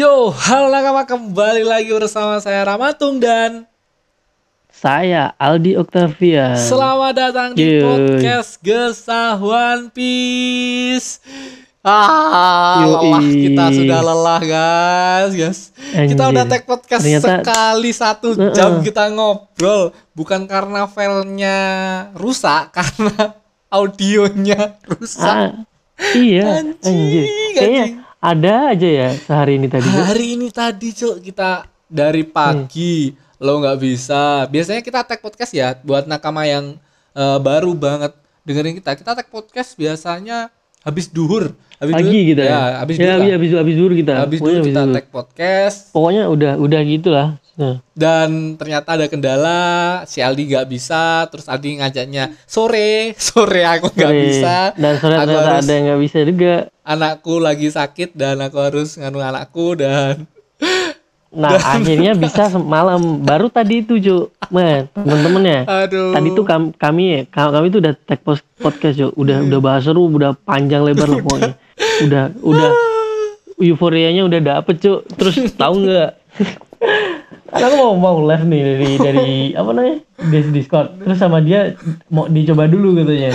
Yo, halo nakama kembali lagi bersama saya Ramatung dan Saya Aldi Octavian. selamat datang di Yeay. podcast Gesah One Piece. Ah, Yoi. lelah kita sudah lelah guys, guys. Kita udah take podcast Ternyata- sekali satu Heeh. jam kita ngobrol, bukan karena filenya rusak, karena audionya rusak. Ah, iya, Anjing, anjir. anjing. Kayaknya ada aja ya sehari ini tadi. Cuk. Hari ini tadi cuk kita dari pagi lo nggak bisa. Biasanya kita tag podcast ya buat nakama yang eh, baru banget dengerin kita. Kita tag podcast biasanya habis duhur. Habis Pagi duhur- gitu ya. habis ya, duhur. habis, habis, habis dulu kita. Habis duhur kita tag podcast Pokoknya udah udah gitulah. Nah, dan ternyata ada kendala si Aldi nggak bisa terus Aldi ngajaknya sore sore aku nggak bisa Dan sore Aku ternyata harus- ada yang nggak bisa juga. anakku lagi sakit dan aku harus nganu anakku dan Nah, akhirnya bisa semalam. Baru tadi itu. Man, temen-temen ya. aduh Tadi tuh kami, kami ka- kami tuh udah tag post podcast yo, udah Hmm. udah bahas seru, udah panjang lebar lah pokoknya. Udah udah euforianya udah dapet cuk. Terus tahu nggak? Kan aku mau mau live nih dari dari apa namanya di Discord. Terus sama dia mau dicoba dulu katanya.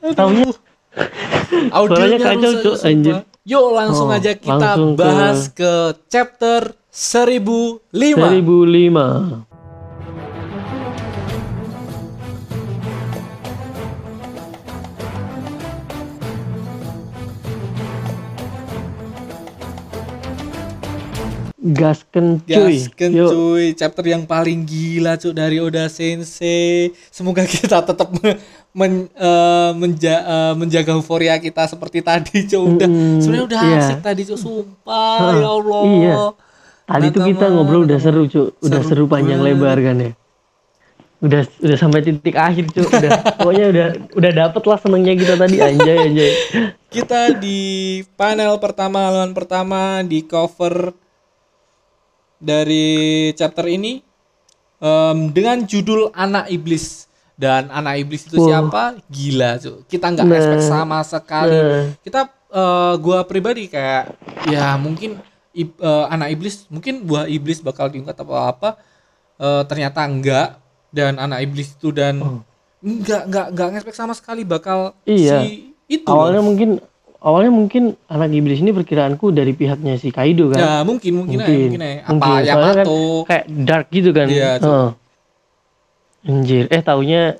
Eh, taunya Audionya kacau, Cuk, anjir. Yuk langsung Oh, aja kita langsung ke- bahas ke chapter 1005. 1005. Gasken cuy. Gasken Yuk. cuy, chapter yang paling gila cuy dari Oda Sensei. Semoga kita tetap me- men- eh, menja- eh, menjaga euforia kita seperti tadi cuy. Udah Mm-mm, sebenarnya udah iya. asik tadi cuy, sumpah Hah, ya Allah. iya. Tadi tuh kita ngobrol udah seru cuy, udah Seru seru, panjang banget. lebar kan ya. Udah udah sampai titik akhir cuy, udah pokoknya udah udah dapet lah senengnya kita tadi anjay anjay. Kita di panel pertama, halaman pertama di cover dari chapter ini em, dengan judul Anak Iblis dan Anak Iblis itu siapa? Gila, Cuk. Kita nggak Nah. expect sama sekali. Nah. Kita eh, gua pribadi kayak ya mungkin ib- eh, Anak Iblis, mungkin buah iblis bakal diungkap atau apa. Eh, ternyata enggak dan Anak Iblis itu dan Oh. enggak enggak enggak expect sama sekali bakal Iya. si itu Awalnya loh. mungkin awalnya mungkin anak iblis ini perkiraanku dari pihaknya si Kaido kan. Ya mungkin mungkin aja Mungkin. mungkin aja. Apa Mungkin. yang Soalnya kan Kayak dark gitu kan. Iya. Heeh. Anjir, eh taunya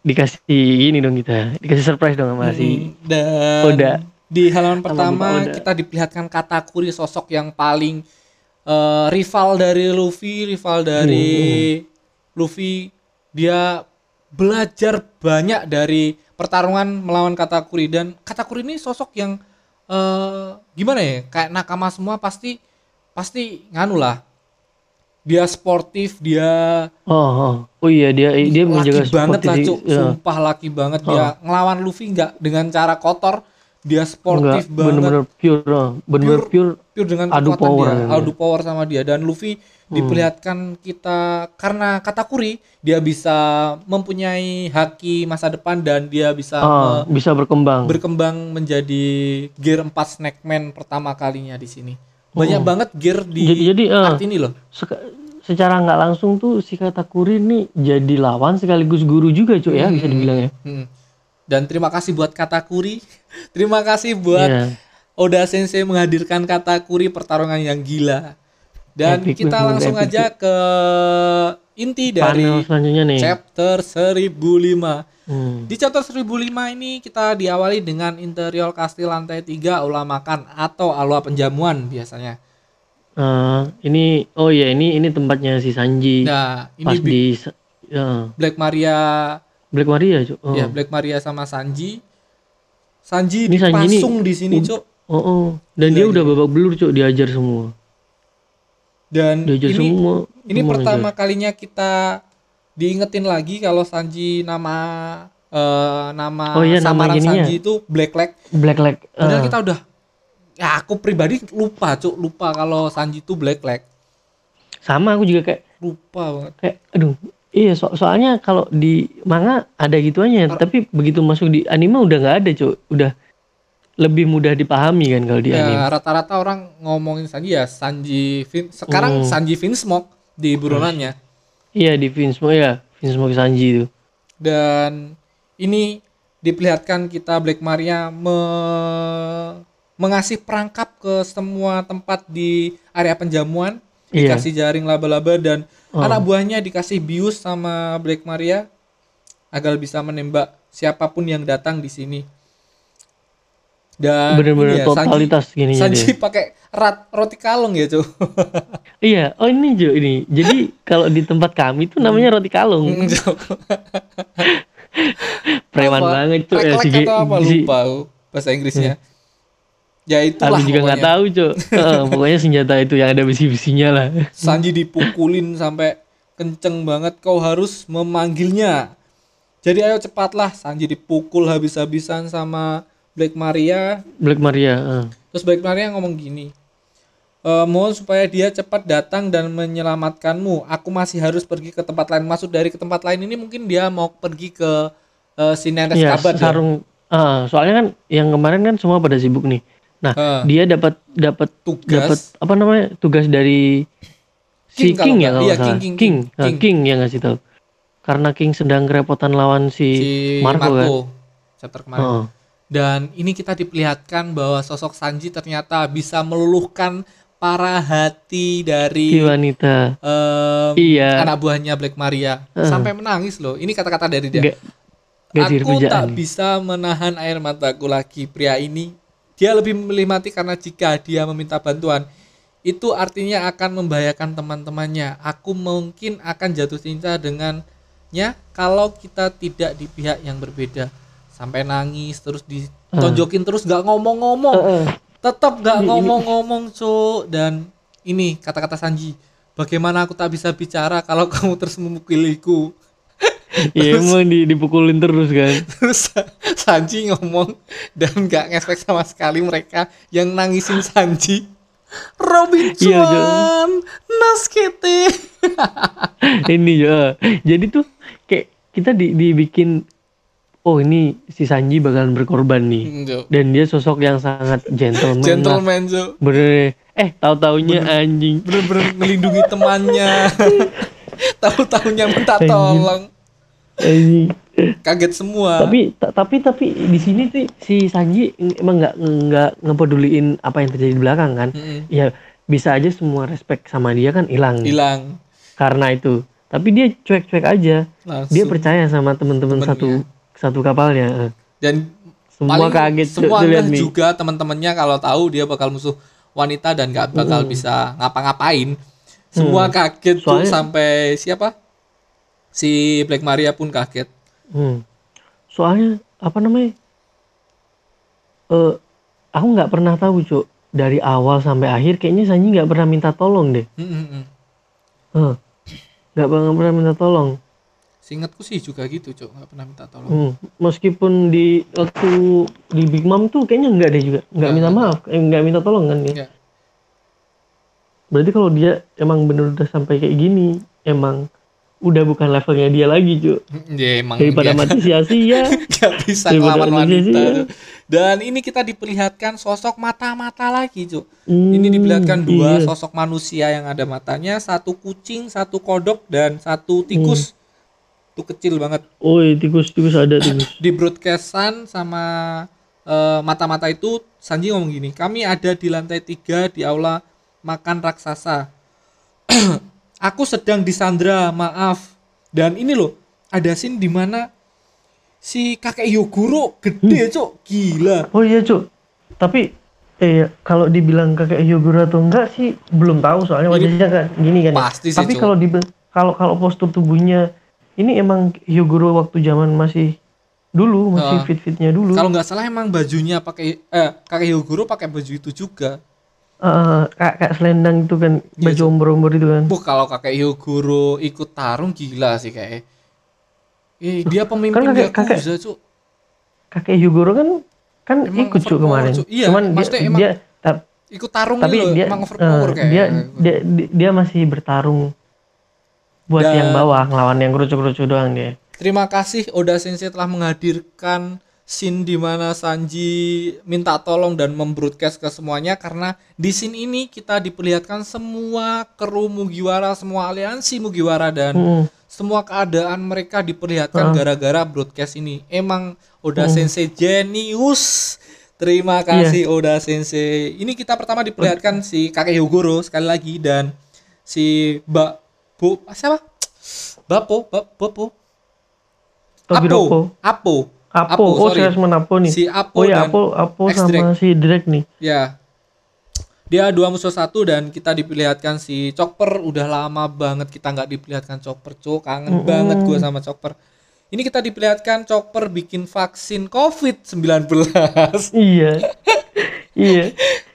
dikasih ini dong kita. Dikasih surprise dong sama si dan Oda. di halaman pertama Oda. kita diperlihatkan Katakuri sosok yang paling eh, rival dari Luffy, rival dari Hmm, Luffy. Dia belajar banyak dari pertarungan melawan Katakuri dan Katakuri ini sosok yang eh, gimana ya? Kayak nakama semua pasti pasti nganu lah. Dia sportif, dia Oh, oh. oh iya dia dia menjaga laki banget lah cuk ya. sumpah laki banget dia ngelawan Luffy nggak dengan cara kotor dia sportif Enggak, banget bener-bener pure, oh. bener-bener pure, pure dengan adu power dia ya. adu power sama dia dan Luffy diperlihatkan kita karena Katakuri dia bisa mempunyai haki masa depan dan dia bisa ah, me- bisa berkembang. berkembang menjadi gear 4 Snackman pertama kalinya di sini banyak banget gear di Jadi- jadi, ah. art ini loh secara nggak langsung tuh si Katakuri nih jadi lawan sekaligus guru juga cuy ya bisa dibilang ya. Hmm. Dan terima kasih buat Katakuri. terima kasih buat Iya. Oda Sensei menghadirkan Katakuri pertarungan yang gila. Dan Epic, kita langsung epic, aja ke inti Panel dari selanjutnya nih. chapter 1005. Hmm. Di chapter 1005 ini kita diawali dengan interior kastil lantai 3 aula makan atau aula penjamuan biasanya. Eh, ini oh ya ini ini tempatnya si Sanji Nah, ini pas di ya, Black Maria Black Maria cuy. Oh. ya Black Maria sama Sanji. Sanji Ini Sanji ini dipasung di sini, ud- Cuk. Oh, oh. dan dia udah babak belur cuy diajar semua. Dan ini semua. Ini semua pertama kalinya kita diingetin lagi kalau Sanji nama eh, nama Oh iya, nama samaran ininya. Sanji itu Black Leg. ngajar. Black Leg. Padahal eh. kita udah ya aku pribadi lupa, Cuk, lupa kalau Sanji itu Black Leg. sama aku juga kayak Lupa banget. kayak aduh iya so- soalnya kalau di manga ada gituannya tapi begitu masuk di anime udah nggak ada cuy udah lebih mudah dipahami kan kalau di anime. Ya, rata-rata orang ngomongin Sanji ya Sanji Vin sekarang Hmm. Sanji Vinsmoke di buronannya Iya di Vinsmoke ya, Vinsmoke Sanji itu. dan ini diperlihatkan kita Black Maria me- mengasih perangkap ke semua tempat di area penjamuan Iya. dikasih jaring laba-laba dan Oh. anak buahnya dikasih bius sama Black Maria agar bisa menembak siapa pun yang datang di sini dan Bener-bener ini ya, totalitas gini Sanji pakai rat roti kalung ya cuy Iya, oh ini Jo ini. Jadi kalau di tempat kami tuh namanya roti kalung. Preman Apa? banget tuh ya si, apa lupa bahasa Inggrisnya ya itulah Aku juga nggak tahu, Cok. Heeh, pokoknya senjata itu yang ada besi-besinya lah. Sanji dipukulin sampai kenceng banget kau harus memanggilnya jadi ayo cepatlah Sanji dipukul habis-habisan sama Black Maria Black Maria. heeh. terus Black Maria ngomong gini "E, mohon supaya dia cepat datang dan menyelamatkanmu aku masih harus pergi ke tempat lain maksud dari ke tempat lain ini mungkin dia mau pergi ke uh, Sineres Iya, Kabat ya? sarung. ah, soalnya kan yang kemarin kan semua pada sibuk nih. Nah, Ah. dia dapat dapat Tugas. dapat apa namanya? Tugas dari si King kalau King, ya kalau iya, salah. King, King, King, King. Nah, King. King yang ngasih tahu. Karena King sedang kerepotan lawan si, si Marco, kan. chapter kemarin Heeh. Dan ini kita diperlihatkan bahwa sosok Sanji ternyata bisa meluluhkan para hati dari Si wanita. em, Iya. anak buahnya Black Maria sampai menangis loh. Ini kata-kata dari dia. Gak, gak Aku tak nih. bisa menahan air mataku lagi. Pria ini dia lebih memilih mati karena jika dia meminta bantuan itu artinya akan membahayakan teman-temannya. Aku mungkin akan jatuh cinta dengannya kalau kita tidak di pihak yang berbeda. Sampai nangis terus ditonjokin terus nggak ngomong-ngomong. Tetap nggak ngomong-ngomong, Cuk. Dan ini kata-kata Sanji. Bagaimana aku tak bisa bicara kalau kamu terus memukuliku? Iya emang di, dipukulin terus kan. Terus Sanji ngomong dan nggak ngespek sama sekali mereka yang nangisin Sanji. Robin Iya. Chuan, Naskete. ini ya. Jadi tuh kayak kita di, dibikin oh ini si Sanji bakalan berkorban nih. Jo. Dan dia sosok yang sangat gentleman. Gentleman Jo. Bener. Eh tahu-taunya anjing. Bener-bener melindungi temannya. Tahu-tahunya minta Anjing. tolong. Anjing. Kaget semua. tapi ta- tapi tapi di sini sih si Sanji emang nggak nggak ngepeduliin apa yang terjadi di belakang kan. Mm-mm. Ya bisa aja semua respect sama dia kan hilang hilang karena itu. Tapi dia cuek-cuek aja. langsung. Dia percaya sama temen-temen Temennya. satu satu kapalnya. dan Semua paling kaget tuh, semua tuh juga teman-temannya kalau tahu dia bakal musuh wanita dan gak bakal bisa ngapa-ngapain semua kaget tuh Soalnya- sampai siapa si Black Maria pun kaget Hmm. Soalnya apa namanya? Eh, aku nggak pernah tahu cuk dari awal sampai akhir kayaknya Sanji nggak pernah minta tolong deh. Hmm, hmm, hmm. Nggak pernah pernah minta tolong. Seingatku sih juga gitu cok nggak pernah minta tolong Hmm. Meskipun di waktu di Big Mom tuh kayaknya nggak deh juga. Nggak Nggak, minta nggak. maaf, eh, nggak minta tolong kan. Nggak. Berarti kalau dia emang bener udah sampai kayak gini, emang udah bukan levelnya dia lagi cuk. ya emang Daripada dia mati sia-sia. nggak bisa ngelawan wanita dan ini kita diperlihatkan sosok mata-mata lagi cok Hmm, Ini diperlihatkan dua iya. sosok manusia yang ada matanya, satu kucing, satu kodok, dan satu tikus. Itu kecil banget. Oi, tikus-tikus ada tikus. Di broadcastan sama eh, mata-mata itu, Sanji ngomong gini, kami ada di lantai tiga di aula makan raksasa. Aku sedang disandra, maaf. Dan ini loh, ada scene di mana si kakek Yoguro gede, cok, gila. Oh iya cuk. Tapi eh kalau dibilang kakek Hyoguro atau enggak sih belum tahu soalnya wajahnya kan gini kan. ya. Pasti sih, Tapi kalau di kalau kalau postur tubuhnya ini emang Hyoguro waktu zaman masih dulu masih Ah. fit-fitnya dulu. Kalau nggak salah emang bajunya pakai eh kakek Yoguro pakai baju itu juga. Eh, kayak, kayak selendang itu kan Iya, baju Cuk. ombor-ombor itu kan. Bu kalau kakek Hyoguro ikut tarung gila sih kayak. Eh, dia pemimpin kan kakek- kakek- Yakuza, Cuk. Kakek Hyoguro kan kan Emang ikut cuk kemarin. Cuk. Iya, Cuman dia, emang dia Ikut tarung tapi gitu loh, dia emang overpower eh, kayak. dia, dia dia dia masih bertarung buat Dan- yang bawah ngelawan yang kerucu-kerucu doang dia. Terima kasih Oda Sensei telah menghadirkan scene di mana Sanji minta tolong dan membroadcast ke semuanya karena di scene ini kita diperlihatkan semua kru Mugiwara, semua aliansi Mugiwara dan Hmm. semua keadaan mereka diperlihatkan gara-gara broadcast ini. Emang Oda Sensei jenius. Terima kasih Oda Sensei. Ini kita pertama diperlihatkan si kakek Hyogoro sekali lagi dan si Mbak Bu siapa? Bapo, Bap, Bapo. Togiroko. Apo. Apo, oh sorry. saya Apo nih. Si Apo oh ya dan Apo, Apo sama si Drake nih. Ya. Dia dua musuh satu dan kita diperlihatkan si Chopper udah lama banget kita nggak diperlihatkan Chopper cuk kangen banget gue sama Chopper. Ini kita diperlihatkan Chopper bikin vaksin COVID-19. Iya. iya.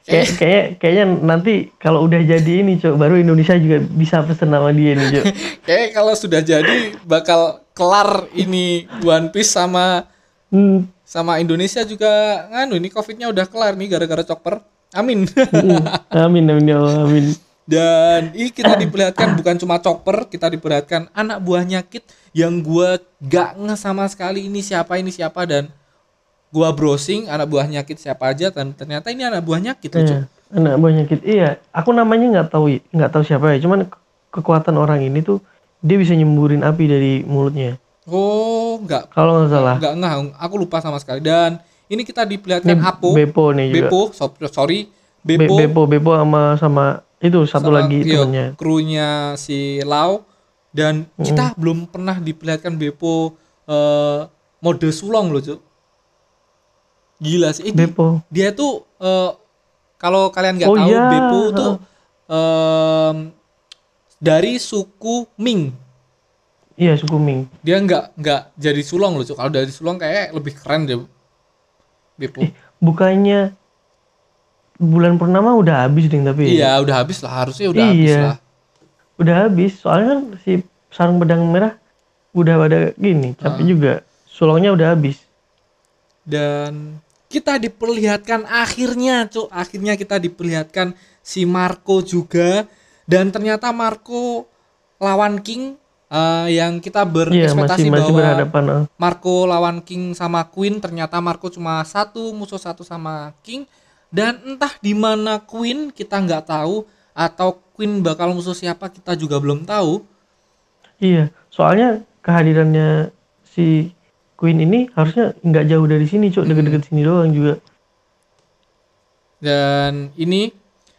Kayak kayak kayaknya nanti kalau udah jadi ini, Cok, baru Indonesia juga bisa pesen nama dia nih, Cok. Kayak kalau sudah jadi bakal kelar ini One Piece sama Hmm. sama Indonesia juga nganu ini COVID-nya udah kelar nih gara-gara Chopper. Amin. Hmm. Amin amin ya Allah, amin. Dan ini kita diperlihatkan bukan cuma chopper, kita diperlihatkan anak buahnya Kit yang gua gak nge sama sekali ini siapa ini siapa dan gua browsing anak buahnya Kit siapa aja dan ternyata ini anak buahnya Kit lucu. Iya, anak buahnya Kid. Iya, aku namanya nggak tahu nggak tahu siapa ya. Cuman ke- kekuatan orang ini tuh dia bisa nyemburin api dari mulutnya. Oh, enggak Kalau nggak salah. enggak ngah, aku lupa sama sekali. Dan ini kita diperlihatkan Ini Apo, Beppo nih juga. Beppo, so- sorry, Be- Beppo, Beppo, Beppo sama sama itu satu sama- lagi iya, temennya. krunya si Lau dan kita belum pernah diperlihatkan Beppo eh, mode sulong loh, Cuk. Gila sih. Eh, Beppo. dia tuh eh, kalau kalian nggak Oh, tahu iya. Beppo tuh em, dari suku Ming Iya, suku Ming. dia nggak nggak jadi sulong loh kalau dari sulong kayak lebih keren deh Beppo Eh, bukannya bulan purnama udah habis ding tapi iya udah habis lah harusnya udah habis Iya. lah udah habis soalnya kan si sarung pedang merah udah pada gini Ah. capek juga sulongnya udah habis dan kita diperlihatkan akhirnya Cuk. akhirnya kita diperlihatkan si Marco juga dan ternyata Marco lawan King eh, yang kita iya berekspektasi masih masih bahwa berhadapan eh. Marco lawan King sama Queen ternyata Marco cuma satu musuh satu sama King dan entah di mana Queen kita nggak tahu atau Queen bakal musuh siapa kita juga belum tahu iya soalnya kehadirannya si Queen ini harusnya nggak jauh dari sini cuk deket-deket sini doang juga. Dan ini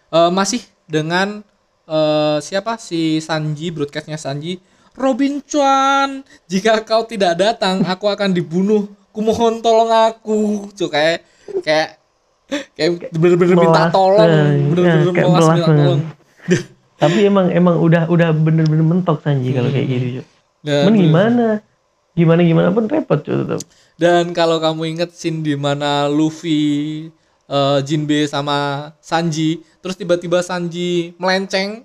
eh, masih dengan eh, siapa? Si Sanji broadcastnya Sanji. Robin Chuan jika kau tidak datang aku akan dibunuh. Kumohon tolong aku Cuk, kayak kayak kayak bener-bener minta tolong. eh, bener-bener ya, melas minta tolong. Tapi emang emang udah udah bener-bener mentok Sanji kalau kayak gitu cuk Dan, gimana gimana gimana pun repot cuk tetap dan kalau kamu inget scene di mana Luffy eh, Jinbe sama Sanji terus tiba-tiba Sanji melenceng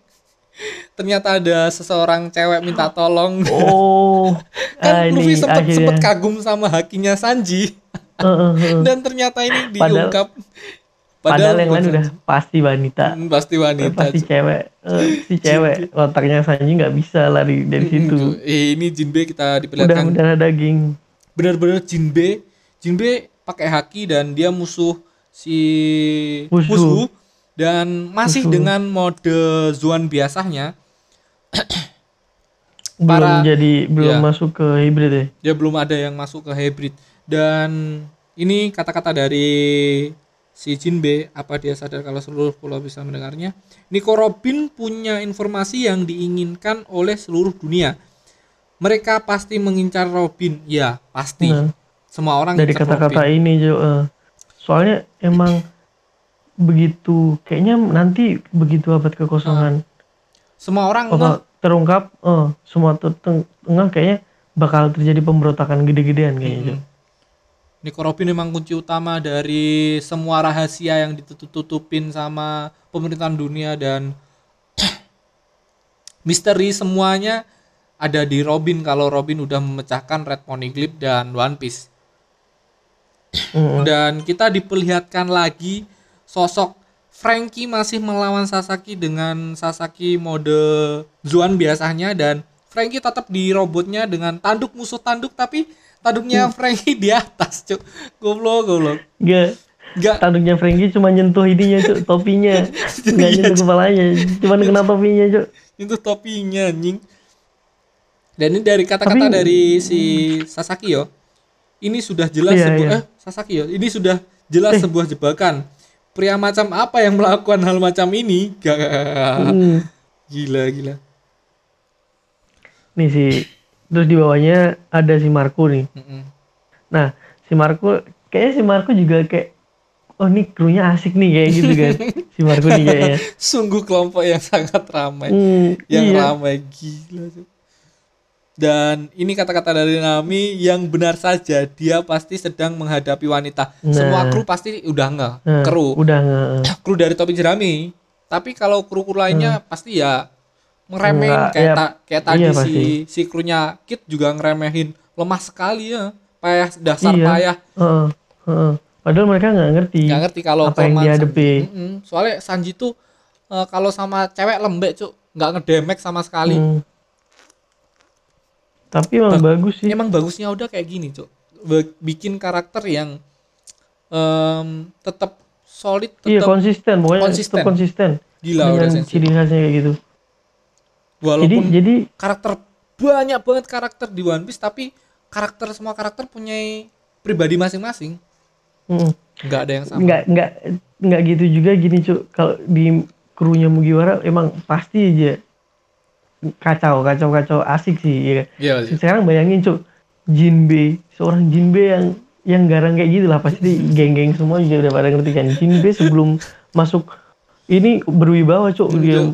ternyata ada seseorang cewek minta tolong oh kan ah, ini Luffy sempet akhirnya. sempet kagum sama hakinya Sanji Eh, eh, eh. dan ternyata ini Padahal- diungkap Padahal yang lain udah pasti wanita. Hmm, pasti wanita pasti cewek. Eh, si cewek otaknya Sanji nggak bisa lari dari situ. Eh, ini Jinbe kita Udah diperlihatkan mendarah daging. bener-bener Jinbe Jinbe pakai haki dan dia musuh si Musuh. musuh dan masih Musuh. dengan mode Zuan biasanya Belum Para- jadi belum Iya. masuk ke hybrid ya. dia belum ada yang masuk ke hybrid dan ini kata-kata dari si Jinbe apa dia sadar kalau seluruh pulau bisa mendengarnya? Nico Robin punya informasi yang diinginkan oleh seluruh dunia. Mereka pasti mengincar Robin. Ya pasti. Nah, semua orang dari kata-kata ini Jo. eh. soalnya emang begitu kayaknya nanti begitu abad kekosongan. Semua orang apa terungkap eh, semua tengah kayaknya bakal terjadi pemberontakan gede-gedean kayaknya Jo. Nico Robin memang kunci utama dari semua rahasia yang ditutup-tutupin sama pemerintahan dunia dan misteri semuanya ada di Robin kalau Robin udah memecahkan Red Poneglyph dan One Piece. Dan kita diperlihatkan lagi sosok Frankie masih melawan Sasaki dengan Sasaki mode Zuan biasanya dan Frankie tetap di robotnya dengan tanduk musuh tanduk tapi tanduknya Frankie di atas cuk. Goblok goblok. Gak Enggak tanduknya Frankie cuma nyentuh ininya cuk topinya. Nggak Iya, nyentuh kepalanya. Cuma kena topinya cuk. Itu topinya anjing. Dan ini dari kata-kata Tapi- dari si Sasaki yo. Ini sudah jelas Iya, sebuah iya. eh Sasaki yo. Ini sudah jelas Eh. sebuah jebakan. Pria macam apa yang melakukan hal macam ini? Gak. Hmm. gila gila. Nih si terus di bawahnya ada si Marco nih Mm-mm. nah si Marco kayaknya si Marco juga kayak oh ini krunya asik nih kayak gitu kan si Marco nih kayaknya sungguh kelompok yang sangat ramai Hmm, yang iya. ramai gila tuh. Dan ini kata-kata dari Nami yang benar saja dia pasti sedang menghadapi wanita. Semua Nah. kru pasti udah enggak Nah, kru. udah nggak kru dari topi jerami. Tapi kalau kru-kru lainnya pasti ya ngeremehin Enggak, kayak ya, ta- kayak tadi iya si pasti. si krunya Kit juga ngeremehin lemah sekali ya. Payah dasar Iya. payah. Heeh, heeh. padahal mereka nggak ngerti Nggak ngerti kalau apa yang dihadapi. Sanji. Mm-mm. Soalnya Sanji tuh eh, kalau sama cewek lembek, Cuk. Nggak ngedemek sama sekali. Hmm. tapi emang bagus sih emang bagusnya udah kayak gini cuk bikin karakter yang em, tetap solid iya tetap konsisten pokoknya konsisten. tetap konsisten gila udah dengan sensei ciri khasnya kayak gitu walaupun jadi karakter banyak banget karakter di One Piece tapi karakter semua karakter punya pribadi masing-masing. Mm, nggak ada yang sama. Nggak nggak nggak gitu juga. Gini cuk kalau di krunya Mugiwara emang pasti aja kacau kacau kacau asik sih ya kan? iya sih. sekarang bayangin cuk Jinbe seorang Jinbe yang yang garang kayak gitu lah pasti geng-geng semua juga udah pada ngerti kan? Jinbe sebelum masuk ini berwibawa cuk dia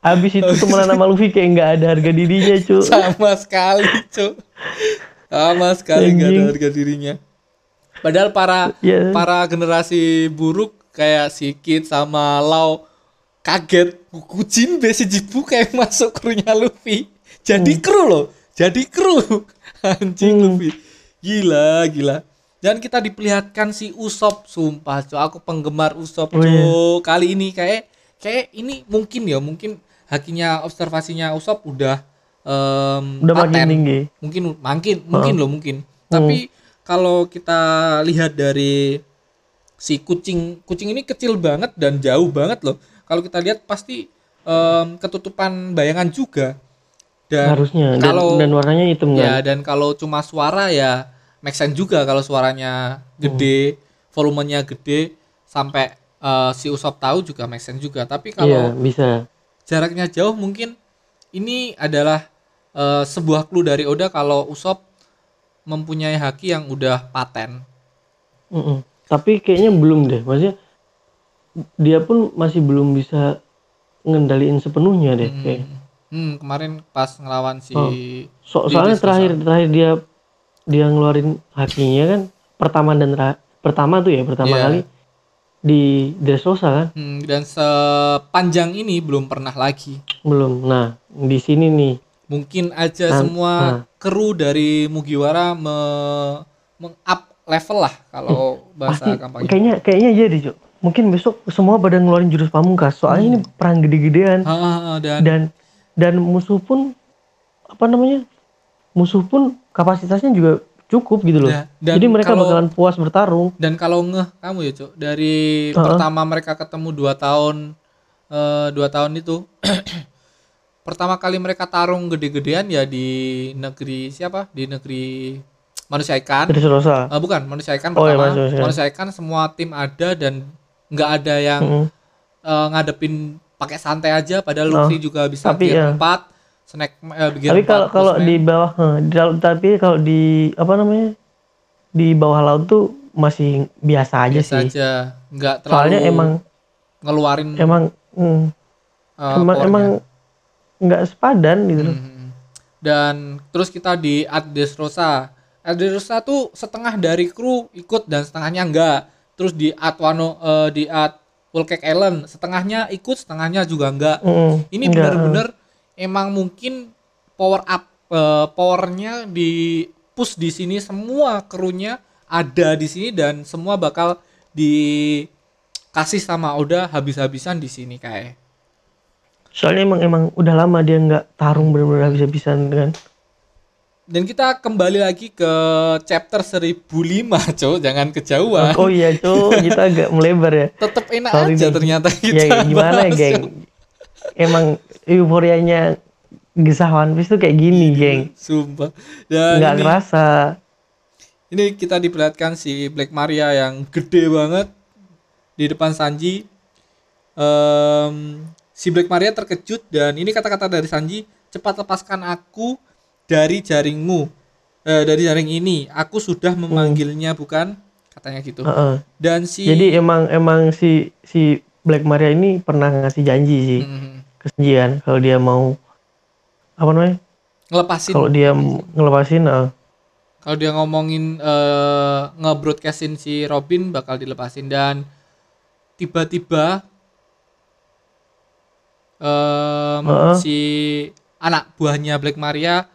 habis itu temenan sama Luffy kayak nggak ada harga dirinya cuk sama sekali cuk sama sekali nggak ada harga dirinya. Padahal para ya. para generasi buruk kayak si Kid sama Lau kaget. Kucing besi jibu kayak masuk krunya Luffy. Jadi kru loh jadi kru. Anjing Hmm. Luffy. Gila gila. Dan kita diperlihatkan si Usop sumpah cok aku penggemar Usop Oh, iya. cok kali ini kayak kayak ini mungkin ya mungkin hakinya observasinya Usop udah em, udah makin paten. tinggi. Mungkin makin mungkin loh mungkin. Tapi kalau kita lihat dari si kucing kucing ini kecil banget dan jauh banget loh. Kalau kita lihat pasti em, ketutupan bayangan juga. Dan harusnya dan, kalau dan warnanya hitam ya kan? dan kalau cuma suara ya make sense juga kalau suaranya gede volumenya gede sampai eh, si Usop tahu juga make sense juga. Tapi iya kalau bisa jaraknya jauh mungkin ini adalah eh, sebuah clue dari Oda kalau Usop mempunyai haki yang udah paten. Mm-mm. tapi kayaknya belum deh maksudnya dia pun masih belum bisa ngendaliin sepenuhnya deh kayak Hmm, kemarin pas ngelawan si Oh. So- soalnya terakhir terakhir dia dia ngeluarin hakinya kan pertama dan pertama tuh ya pertama Iya. kali di Dressrosa kan Hmm, dan sepanjang ini belum pernah lagi. belum nah di sini nih Mungkin aja Nah, semua nah. kru dari Mugiwara me meng-up level lah kalau bahasa pasti gampangnya. kayaknya kayaknya jadi Cuk. mungkin besok semua pada ngeluarin jurus pamungkas soalnya ini perang gede-gedean Ah, ah, ah, dan dan dan musuh pun apa namanya musuh pun kapasitasnya juga cukup gitu loh Ya, dan jadi mereka kalau- bakalan puas bertarung dan kalau ngeh kamu ya cuk dari Uh-uh. pertama mereka ketemu dua tahun eh, dua tahun itu pertama kali mereka tarung gede-gedean ya di negeri siapa di negeri manusia ikan Dressrosa Eh, bukan manusia ikan Oh, iya, pertama manusia ikan. manusia ikan semua tim ada dan nggak ada yang Mm-mm. eh, ngadepin pakai santai aja padahal Oh, Luffy juga bisa tapi gear ya. 4 snack eh, tapi 4 kalau kalau di bawah eh, tapi kalau di apa namanya di bawah laut tuh masih biasa aja biasa sih aja nggak terlalu soalnya emang ngeluarin emang mm, eh, emang emang nggak sepadan gitu loh. Hmm. Dan terus kita di Ad Dressrosa. Ad Dressrosa tuh setengah dari kru ikut dan setengahnya enggak. Terus di Ad Wano eh, di Whole Cake Island setengahnya ikut, setengahnya juga enggak. Mm, Ini nggak, benar-benar emang mungkin power up eh, powernya di push di sini semua krunya ada di sini dan semua bakal dikasih sama Oda habis-habisan di sini kayak. soalnya emang emang udah lama dia nggak tarung benar-benar habis-habisan kan dan kita kembali lagi ke chapter 1005, Cok. Jangan kejauhan. Oh iya, Cuk, kita agak melebar ya. Tetap enak Sorry aja nih. ternyata kita. ya gimana ya, geng? Emang euforianya gesah One Piece tuh kayak gini, geng. Sumpah. Dan Nggak ini, ngerasa. ini kita diperlihatkan si Black Maria yang gede banget di depan Sanji. Em, si Black Maria terkejut dan ini kata-kata dari Sanji, cepat lepaskan aku dari jaringmu. Eh, dari jaring ini, aku sudah memanggilnya bukan? Katanya gitu. Heeh. Dan si Jadi emang emang si si Black Maria ini pernah ngasih janji sih Mm, ke Shinji kan kalau dia mau apa namanya? ngelepasin Kalau dia ngelepasin eh, kalau dia ngomongin eh nge-broadcastin si Robin bakal dilepasin dan tiba-tiba em, Heeh. si anak buahnya Black Maria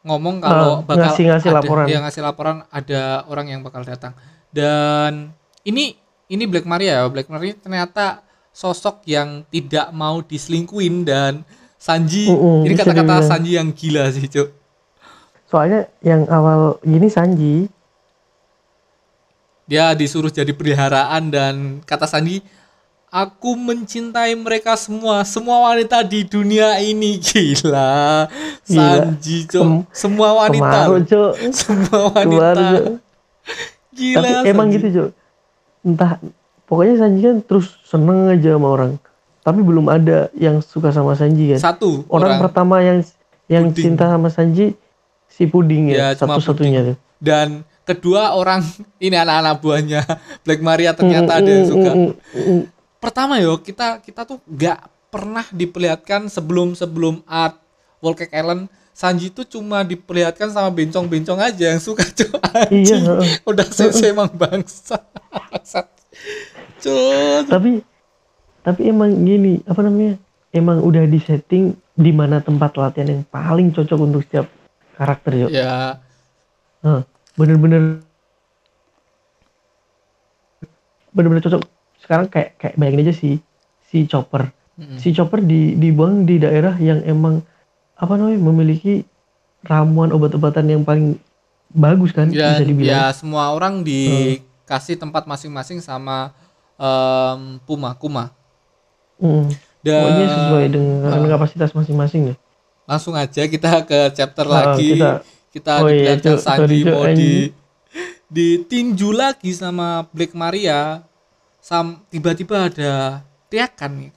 ngomong kalau Heeh, bakal ngasih-ngasih ada, laporan. dia ngasih laporan ada orang yang bakal datang dan ini ini Black Maria ya Black Maria ternyata sosok yang tidak mau diselingkuin dan Sanji Mm-mm, ini kata-kata. Sanji yang gila sih cuk soalnya yang awal gini Sanji dia disuruh jadi peliharaan dan kata Sandi aku mencintai mereka semua semua wanita di dunia ini gila Sanji cok Kem- semua wanita kemaru. Cuk. semua Kemaru, wanita Cuk. gila Tapi emang Sanji. gitu, Cuk. Entah pokoknya Sanji kan terus seneng aja sama orang. Tapi belum ada yang suka sama Sanji kan. satu orang, orang, pertama yang yang Puding. cinta sama Sanji si Puding Ya, ya, satu-satunya tuh. dan kedua orang ini anak-anak buahnya Black Maria ternyata ada yang Mm, suka mm, mm, mm. pertama yo kita kita tuh nggak pernah diperlihatkan sebelum sebelum art Cake Island Sanji tuh cuma diperlihatkan sama bencong-bencong aja yang suka cuy Iya, udah sese emang bangsa Cuy. Tapi tapi emang gini, apa namanya? Emang udah di setting di mana tempat latihan yang paling cocok untuk setiap karakter, yuk. ya Heeh. Bener-bener bener-bener cocok. Sekarang kayak kayak bayangin aja si si Chopper. Mm-mm. Si Chopper di dibuang di daerah yang emang apa namanya memiliki ramuan obat-obatan yang paling bagus kan bisa dan dibilang. ya semua orang dikasih tempat masing-masing sama em, Puma Kuma Mm. dan Pokoknya sesuai dengan Ah. kapasitas masing-masing ya. langsung aja kita ke chapter Ah, lagi kita- kita Oh iya. Sanji Sorry, Cuk, mau di ditinju lagi sama Black Maria sam tiba-tiba ada teriakan nih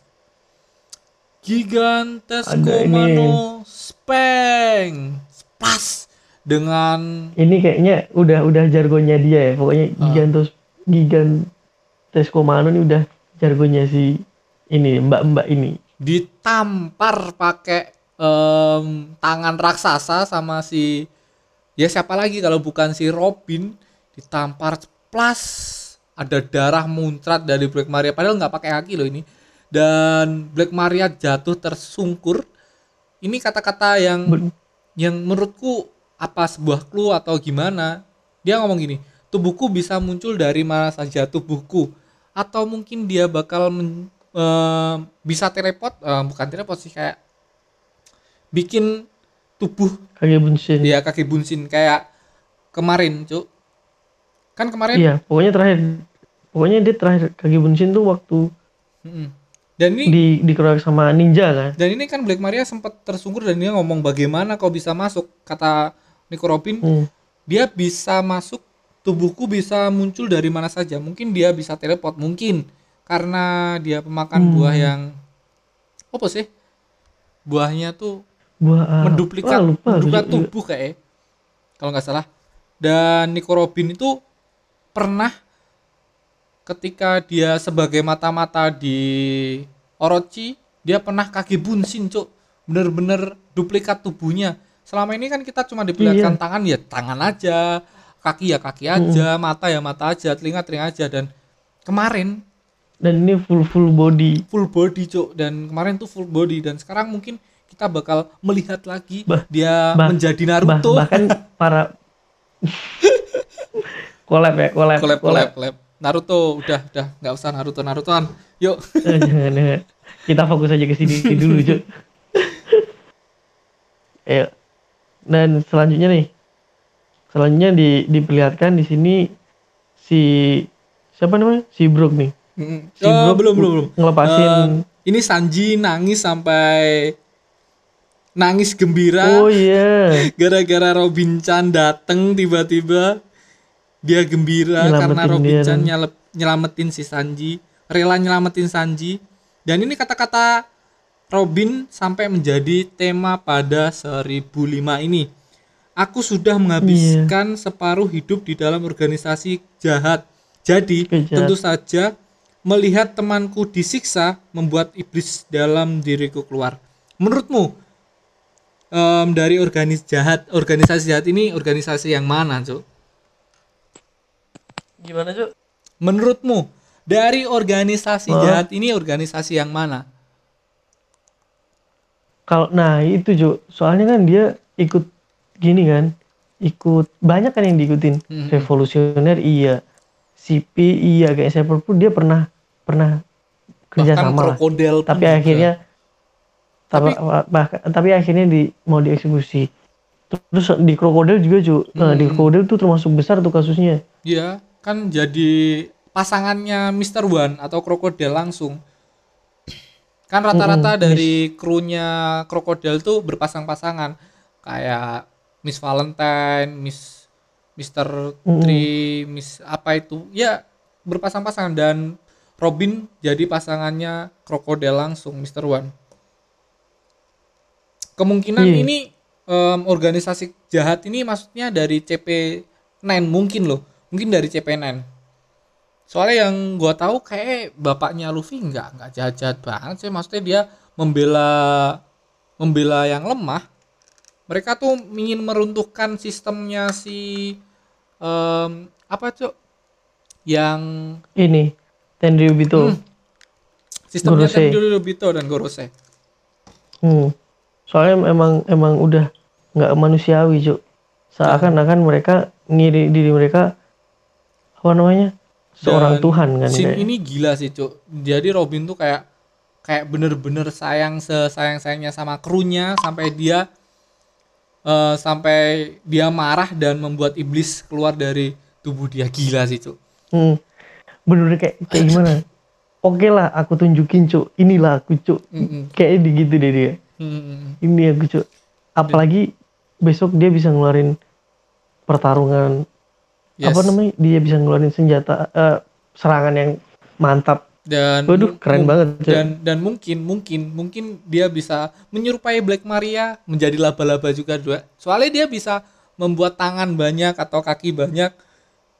Gigantes. Komano Speng pas dengan Ini kayaknya udah udah jargonnya dia ya. Pokoknya Ah. gigantos gigantes komando ini udah jargonnya si ini mbak-mbak ini. ditampar pakai em, tangan raksasa sama si ya siapa lagi kalau bukan si Robin ditampar plus ada darah muncrat dari Black Maria. Padahal nggak pakai haki loh ini. Dan Black Maria jatuh tersungkur. Ini kata-kata yang Ben- yang menurutku apa sebuah clue atau gimana? Dia ngomong gini tubuhku bisa muncul dari mana saja tubuhku atau mungkin dia bakal men- eh, bisa teleport eh, bukan teleport sih kayak bikin tubuh Kage Bunshin. dia kaki bunsin kayak kemarin cuk kan kemarin Iya, pokoknya terakhir pokoknya dia terakhir Kage Bunshin tuh waktu dan ini di dikeroyok sama ninja kan. dan ini kan Black Maria sempat tersungkur dan dia ngomong bagaimana kau bisa masuk kata Nico Robin Hmm. dia bisa masuk tubuhku bisa muncul dari mana saja. Mungkin dia bisa teleport mungkin. Karena dia pemakan Hmm. buah yang apa sih? Buahnya tuh Buah ah, menduplikat ah, lupa, menduplikat lupa. tubuh kayak kalau nggak salah. Dan Nico Robin itu pernah ketika dia sebagai mata-mata di Orochi dia pernah kaki bunsin cuk. Bener-bener duplikat tubuhnya. Selama ini kan kita cuma diperlihatkan Iya. tangan ya tangan aja kaki ya kaki aja mata ya mata aja telinga telinga aja. Dan kemarin Dan ini full full body. full body cuk. Dan kemarin tuh full body. Dan sekarang mungkin kita bakal melihat lagi Bah- dia bah- menjadi Bah, Naruto. bahkan para collab ya, collab, collab collab collab Naruto udah udah. Nggak usah Naruto Narutoan. Yuk. Eh, jangan, jangan. Kita fokus aja ke sini dulu, Cuk. Ayo. dan selanjutnya nih selanjutnya di diperlihatkan di sini si siapa namanya? Si Brook nih. Si Oh, Brook belum belum belum. ngelepasin. Eh, ini Sanji nangis sampai nangis gembira. Oh iya. Gara-gara Robin Chan dateng tiba-tiba dia gembira Nyelamatin karena Robin dia Chan dan- nyelep- nyelamatin si Sanji rela nyelamatin Sanji. Dan ini kata-kata Robin sampai menjadi tema pada 1005 ini aku sudah menghabiskan separuh hidup di dalam organisasi jahat. Jadi Jahat. tentu saja melihat temanku disiksa membuat iblis dalam diriku keluar. Menurutmu em, dari organis jahat organisasi jahat ini organisasi yang mana cuk? Gimana cuk? Menurutmu dari organisasi jahat ini organisasi yang mana? Kalau nah itu cuk. Soalnya kan dia ikut gini kan ikut banyak kan yang diikutin Mhm. revolusioner iya CP iya kayak Cyber pun dia pernah pernah kerja bahkan sama lah tapi akhirnya tapi, bahkan tapi akhirnya di mau dieksekusi terus di krokodil juga cu nah, di Hmm. krokodil tuh termasuk besar tuh kasusnya Iya, kan jadi pasangannya Mr. One atau krokodil langsung. Kan rata-rata Mm-mm, dari krunya krokodil tuh berpasang-pasangan. Kayak Miss Valentine, Miss Mr. Mm-mm. Tree, Miss apa itu. Ya, berpasang-pasangan dan Robin jadi pasangannya krokodil langsung Mr. One. Kemungkinan Iya. ini em, organisasi jahat ini maksudnya dari CP9 mungkin loh mungkin dari CP9 soalnya yang gua tahu kayak bapaknya Luffy nggak nggak jahat jahat banget sih maksudnya dia membela membela yang lemah mereka tuh ingin meruntuhkan sistemnya si em, apa cok yang ini Tenryubito Hmm. sistemnya Gorosei. Tenryubito dan Gorosei Hmm. Soalnya emang emang udah nggak manusiawi, Cuk. Seakan-akan mereka ngiri diri mereka apa namanya? seorang Dan Tuhan kan scene kayak. ini gila sih cuk jadi Robin tuh kayak kayak bener-bener sayang sesayang sayangnya sama krunya sampai dia eh, sampai dia marah dan membuat iblis keluar dari tubuh dia gila sih cuk Hmm. Bener kayak kayak gimana? Oke lah, aku tunjukin, Cuk. Inilah aku, Cuk. Mm-mm. Kayak gitu deh dia. Mm-mm. Ini aku, Cuk. Apalagi besok dia bisa ngeluarin pertarungan Yes. apa namanya? Dia bisa ngeluarin senjata eh, serangan yang mantap. Dan Waduh, keren banget, Cuk. dan dan mungkin mungkin mungkin dia bisa menyerupai Black Maria menjadi laba-laba juga dua soalnya dia bisa membuat tangan banyak atau kaki banyak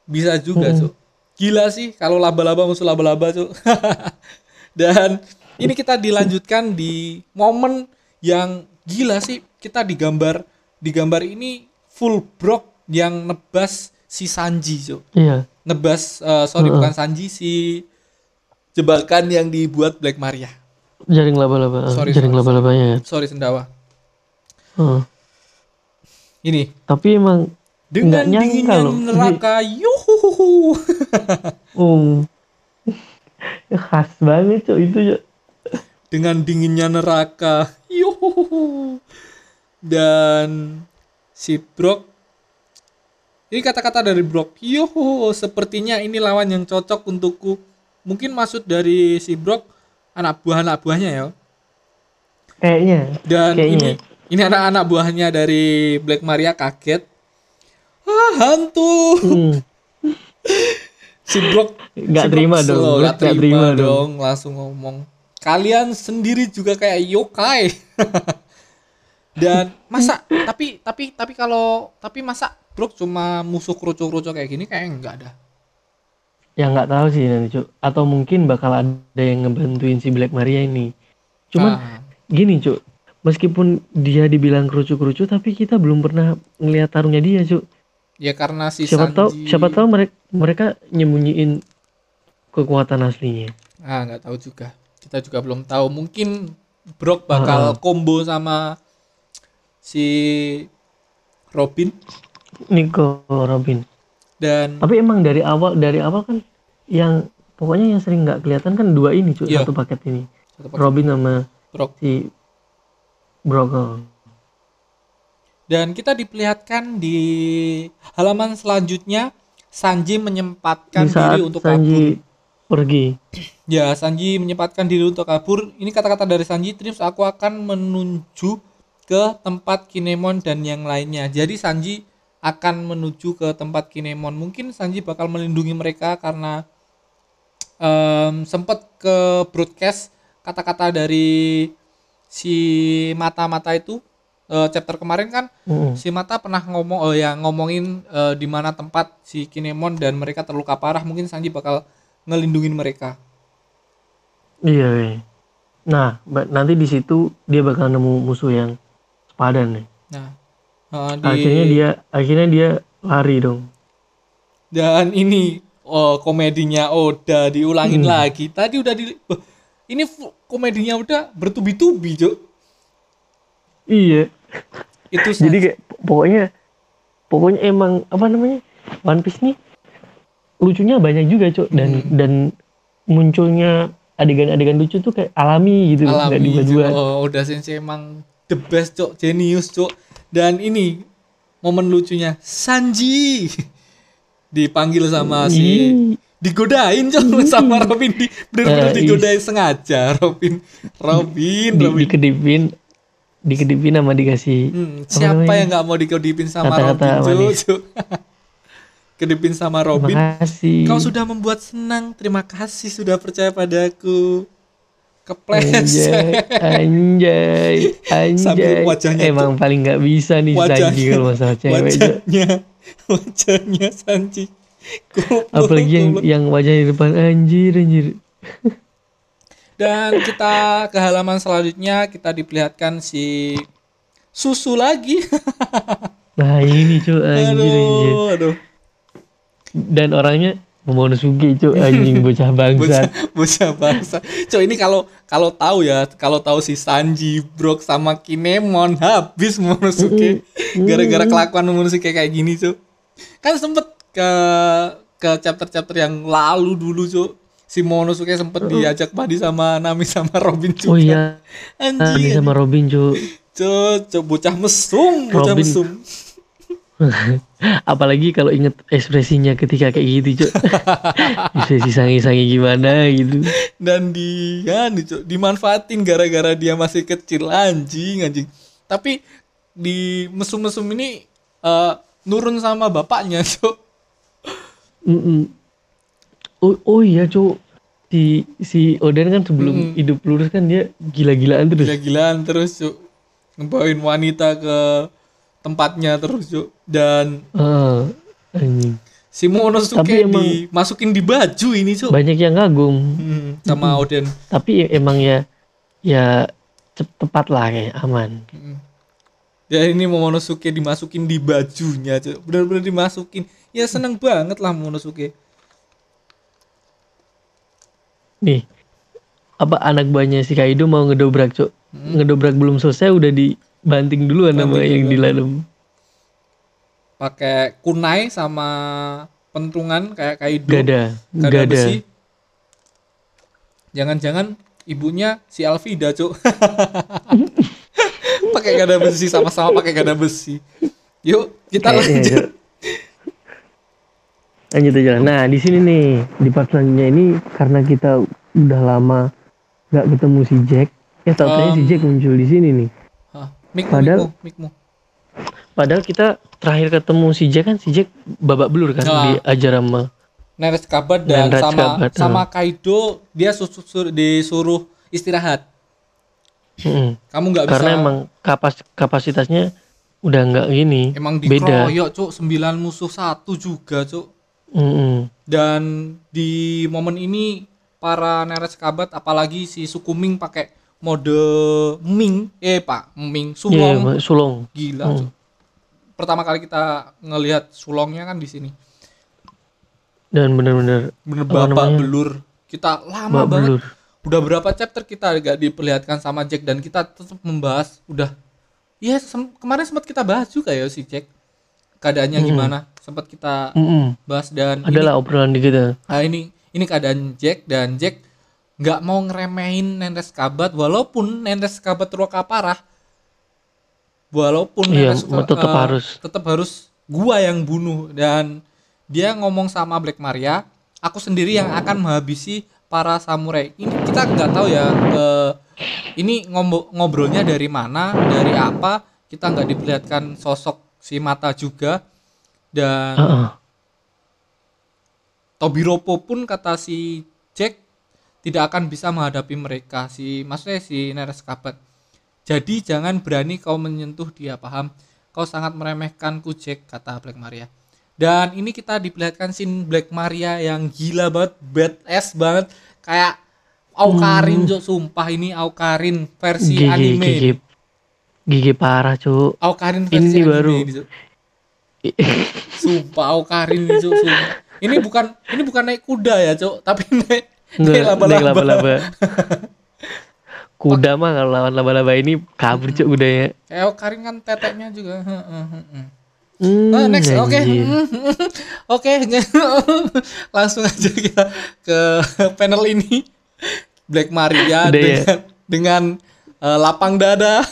bisa juga. Cuk. gila sih kalau laba-laba musuh laba-laba Cuk. dan ini kita dilanjutkan di momen yang gila sih kita digambar digambar ini full brok yang nebas si Sanji Cuk Iya. nebas eh, sorry bukan Sanji si jebakan yang dibuat Black Maria. Jaring laba-laba. Sorry, Jaring sorry, laba-labanya. Sorry sendawa. Heeh. ini. Tapi emang dengan dinginnya loh. neraka yuhuhuhu. Um. Khas banget cok itu Cok. dengan dinginnya neraka yuhuhuhu. Dan si Brock ini kata-kata dari Brock. Yuhuhu sepertinya ini lawan yang cocok untukku mungkin maksud dari si Brock anak buah anak buahnya ya Kayaknya. Dan Kayaknya. ini ini anak-anak buahnya dari Black Maria kaget. Ah, hantu. Hmm, Si Brock Nggak si terima dong, nggak nggak terima, terima dong. dong. langsung ngomong. Kalian sendiri juga kayak yokai. Dan masa tapi tapi tapi kalau tapi masa Brock cuma musuh kerucu-kerucu kayak gini kayak enggak ada. Ya nggak tahu sih nanti cok. Atau mungkin bakal ada yang ngebantuin si Black Maria ini. Cuman Ah, gini cok. Meskipun dia dibilang kerucu-kerucu, tapi kita belum pernah ngelihat tarungnya dia cok. ya karena si Siapa Sanji tahu, siapa tahu mereka mereka nyembunyiin kekuatan aslinya. Ah, nggak tahu juga. Kita juga belum tahu. Mungkin Brock bakal combo sama si Robin Nico Robin. Dan Tapi emang dari awal dari awal kan yang pokoknya yang sering nggak kelihatan kan dua ini cuy Iya. satu paket ini satu paket Robin sama Brock. si Brock. oh. Dan kita diperlihatkan di halaman selanjutnya Sanji menyempatkan Di saat diri untuk kabur. Sanji pergi. Ya, Sanji menyempatkan diri untuk kabur. Ini kata-kata dari Sanji, terus aku akan menuju ke tempat Kinemon dan yang lainnya. Jadi Sanji akan menuju ke tempat Kinemon. Mungkin Sanji bakal melindungi mereka karena em, sempat ke broadcast kata-kata dari si mata-mata itu eh, chapter kemarin kan Mm-mm. si mata pernah ngomong oh ya ngomongin eh, di mana tempat si Kinemon dan mereka terluka parah mungkin Sanji bakal ngelindungin mereka Iya. iya. Nah, nanti di situ dia bakal nemu musuh yang sepadan nih. nah di Akhirnya dia akhirnya dia lari dong. dan ini oh komedinya Oda diulangin Hmm. lagi tadi udah di ini komedinya udah bertubi-tubi Cuk. Iya. itu Jadi kayak pokoknya pokoknya emang apa namanya? One Piece nih lucunya banyak juga, Cok. Dan Hmm. dan munculnya adegan-adegan lucu tuh kayak alami gitu, nggak alami dibuat-buat. oh, Oda Sensei emang the best cok genius cok dan ini momen lucunya Sanji dipanggil sama si Ih, digodain cok sama Robin. Di bener-bener Eh, digodain sengaja Robin. Robin di, Robin. dikedipin dikedipin sama dikasih Hmm, apa siapa yang nggak mau dikedipin sama Kata-kata Robin cok kedipin sama Robin. Terima kasih. kau sudah membuat senang. Terima kasih sudah percaya padaku kepleset Anjay, anjay, Sambil anjay. wajahnya Emang paling nggak bisa nih Wajahnya- Sanji kalau masalah cewek. Wajahnya wajahnya Sanji Goblok, Apalagi yang goblok. yang wajahnya di depan anjir anjir. dan kita ke halaman selanjutnya kita diperlihatkan si susu lagi Nah ini cuy anjir anjir. aduh aduh Dan orangnya Momonosuke cuy anjing bocah bocah bangsat. bocah bangsa coy ini kalau kalau tahu ya kalau tahu si Sanji Brok sama Kinemon habis Momonosuke gara-gara kelakuan Momonosuke kayak gini cuy kan sempet ke ke chapter-chapter yang lalu dulu cuy si Momonosuke sempet diajak padi sama Nami sama Robin juga. Oh iya, anjing. Tadi sama Robin cuy. cuy cuy, bocah mesum bocah Robin. mesum Apalagi kalau inget ekspresinya ketika kayak gitu cuy. Ekspresi sangi-sangi gimana gitu. dan di ya nih, Cuk, dimanfaatin gara-gara dia masih kecil anjing anjing tapi di mesum-mesum ini eh, nurun sama bapaknya cuk Mm-mm. Oh, oh iya cuy. Si si Oden kan sebelum hidup lurus kan dia gila-gilaan terus. gila-gilaan terus cuk ngebawain wanita ke tempatnya terus cuk dan Ah, anjing. si Tapi emang- dimasukin di baju ini cuk Banyak yang kagum. Hmm, sama Oden Tapi ya- emang ya ya tepat lah kayak aman. Ya ini Momonosuke dimasukin di bajunya, Cuk. Bener-bener dimasukin. Ya seneng banget lah Momonosuke. Nih, apa anak buahnya si Kaido mau ngedobrak, Cok. Ngedobrak belum selesai udah dibanting duluan sama Banting yang di. Pakai kunai sama pentungan kayak Kaido. Gak ada, Gak gak ada ada. besi. Jangan-jangan ibunya si Alvida, Cuk. pakai gada besi sama-sama pakai gada besi. Yuk, kita lanjut. Lanjut aja. Nah, di sini nih, di part selanjutnya ini karena kita udah lama nggak ketemu si Jack, ya tau Um, si Jack muncul di sini nih. Mikmu, Padahal- mikmu, mikmu. Padahal kita terakhir ketemu si Jack kan si Jack babak belur kan Ah. diajar sama Neres kabar dan Neres sama Kabat, sama Kaido dia susu- sur- disuruh istirahat. Mm-mm. Kamu nggak bisa karena emang kapas kapasitasnya udah nggak gini emang beda dikeroyok cuk 9 musuh satu juga cuk Mm-mm. dan di momen ini para neres kabat apalagi si Sukuming pakai mode Ming. Eh pak Ming Iya, Sulong iya, sulong. Gila Hmm. Pertama kali kita ngelihat Sulongnya kan di sini. Dan bener-bener bener Apa bapak namanya? belur. Kita lama babak banget. belur. Udah berapa chapter kita gak diperlihatkan sama Jack? Dan kita tetap membahas udah. Ya sem- kemarin sempat kita bahas juga ya si Jack. Keadaannya gimana? Sempat kita Mm-mm. bahas dan ini, adalah obrolan di kita nah ini ini keadaan Jack. Dan Jack nggak mau ngeremehin Nendes Kabat walaupun Nendes Kabat terluka parah. Walaupun Iya, suka- tetap eh, harus. tetap harus gua yang bunuh. Dan dia ngomong sama Black Maria aku sendiri yang akan menghabisi para samurai. Ini kita nggak tahu ya eh, ini ngobrolnya dari mana dari apa. Kita nggak diperlihatkan sosok si mata juga. Dan Heeh. Tobiropo pun kata si Jack tidak akan bisa menghadapi mereka si maksudnya si Neres Kabat. Jadi jangan berani kau menyentuh dia paham. Kau sangat meremehkanku Jack kata Black Maria. Dan ini kita diperlihatkan scene Black Maria yang gila banget, badass banget kayak Aukarin Cuk. sumpah ini Aukarin versi Gigi, anime. gigi, gigi parah cuk. Aukarin versi Ini anime baru. ini, Cuk. Sumpah Aukarin Cuk, sumpah. Ini bukan ini bukan naik kuda ya, Cuk, tapi naik Nggak, laba-laba. laba-laba. Kuda mah kalau lawan laba-laba ini kabur cuk kudanya. Kayak Aukarin kan teteknya juga. Hmm, Oh, next, oke. Oke, langsung aja kita ke panel ini. Black Maria Udah ya? dengan dengan eh, lapang dada,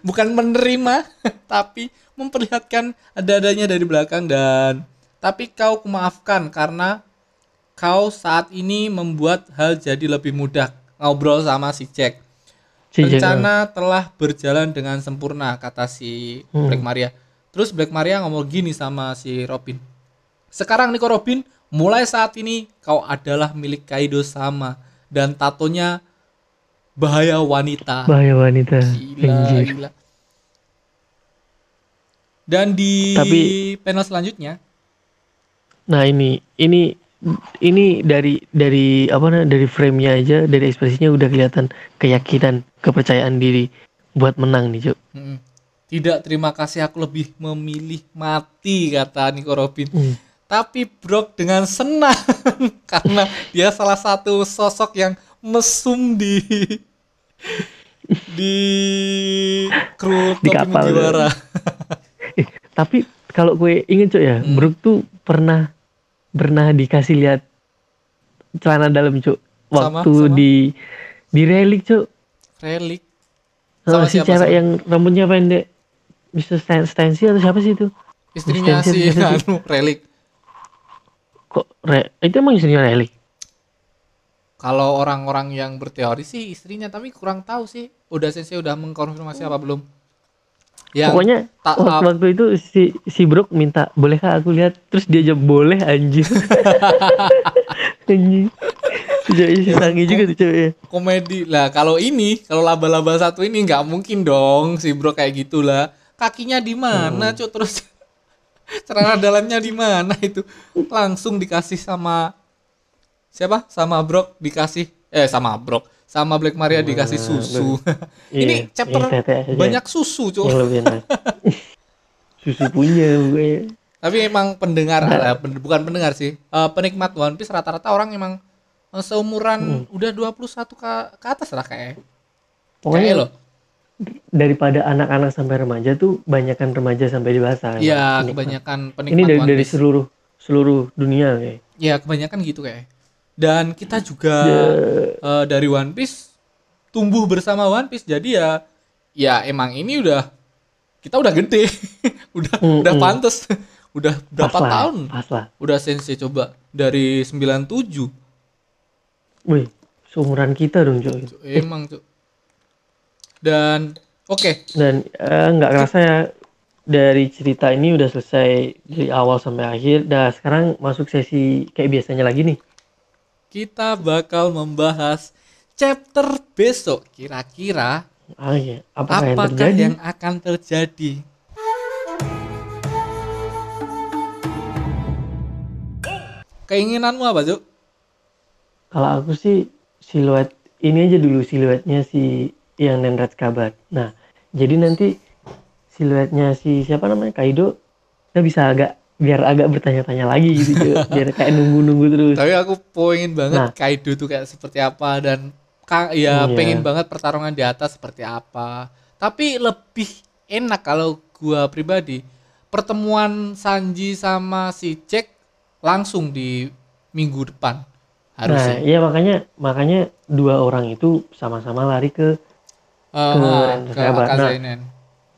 bukan menerima, tapi memperlihatkan dadanya dari belakang dan tapi kau kumaafkan karena kau saat ini membuat hal jadi lebih mudah ngobrol sama si Jack. Si Jack, Rencana telah berjalan dengan sempurna kata si Hmm. Black Maria. Terus Black Maria ngomong gini sama si Robin. Sekarang Nico Robin, mulai saat ini kau adalah milik Kaido sama dan tatonya bahaya wanita. bahaya wanita. Gila, Anjir. gila. Dan di Tapi- panel selanjutnya, Nah ini ini ini dari dari apa namanya dari frame-nya aja dari ekspresinya udah kelihatan keyakinan kepercayaan diri buat menang nih cuk. mm, tidak terima kasih aku lebih memilih mati kata Nico Robin. Hmm. Tapi Brock dengan senang karena dia salah satu sosok yang mesum di di kru Di kapal. Mugiwara. Eh, tapi kalau gue inget cuk ya, Hmm. Brook tuh pernah pernah dikasih lihat celana dalam cuk waktu sama. di di relik cuk. Relik. Eh, Sama si siapa, cewek sama? yang rambutnya pendek. Mr. Stan Stancy atau siapa sih itu? Istrinya si anu Relik. Kok re, itu emang istrinya relik? Kalau orang-orang yang berteori sih istrinya tapi kurang tahu sih. Udah sensei udah mengkonfirmasi apa belum? Ya, Pokoknya tak- wak- waktu itu si si Brook minta bolehkah aku lihat? Terus dia jawab boleh anjir. anjir. Jadi si sangi juga tuh ceweknya. komedi. Lah kalau ini kalau laba-laba satu ini nggak mungkin dong si bro kayak gitulah. Kakinya di mana cuk? Terus celana dalamnya di mana itu? Langsung dikasih sama siapa? Sama Brock dikasih eh sama Brock sama Black Maria dikasih susu ini Iya, chapter yang tete aja. banyak susu lebih enak. Susu punya gue. tapi emang pendengar Nah. eh, pen- bukan pendengar sih eh, penikmat One Piece rata-rata orang emang eh, seumuran Hmm. udah 21 ke, ke atas lah kayak Pokoknya kayak lo daripada anak-anak sampai remaja tuh banyakan remaja sampai dewasa. Iya, Ini- kebanyakan penikmat Ini dari One dari Piece. seluruh seluruh dunia kayak. Ya, kebanyakan gitu kayak. Dan kita juga Ya. eh, dari One Piece tumbuh bersama One Piece. Jadi ya ya emang ini udah kita udah gede. udah Mm, udah mm. pantes. udah berapa Pas lah, tahun? Pas lah. Udah sensei coba dari 97. Wih, seumuran kita dong. Cuk, Emang, Cuk. Dan oke, Dan eh, nggak kerasa ya dari cerita ini udah selesai dari awal sampai akhir. Nah, sekarang masuk sesi kayak biasanya lagi nih. Kita bakal membahas chapter besok. Kira-kira Ah, iya. Apakah, yang terjadi? yang akan terjadi? Keinginanmu apa, Cuk? Kalau aku sih siluet ini aja dulu siluetnya si yang Nenrat Kabat. Nah, jadi nanti siluetnya si siapa namanya Kaido kita bisa agak biar agak bertanya-tanya lagi gitu, biar kayak nunggu-nunggu terus. Tapi aku pengen banget Nah. Kaido tuh kayak seperti apa dan ya Iya. pengen banget pertarungan di atas seperti apa. Tapi lebih enak kalau gua pribadi pertemuan Sanji sama si Jack langsung di minggu depan Nah, harusnya. iya makanya makanya dua orang itu sama-sama lari ke Eh, ke Ren ke Sahabat. Nah.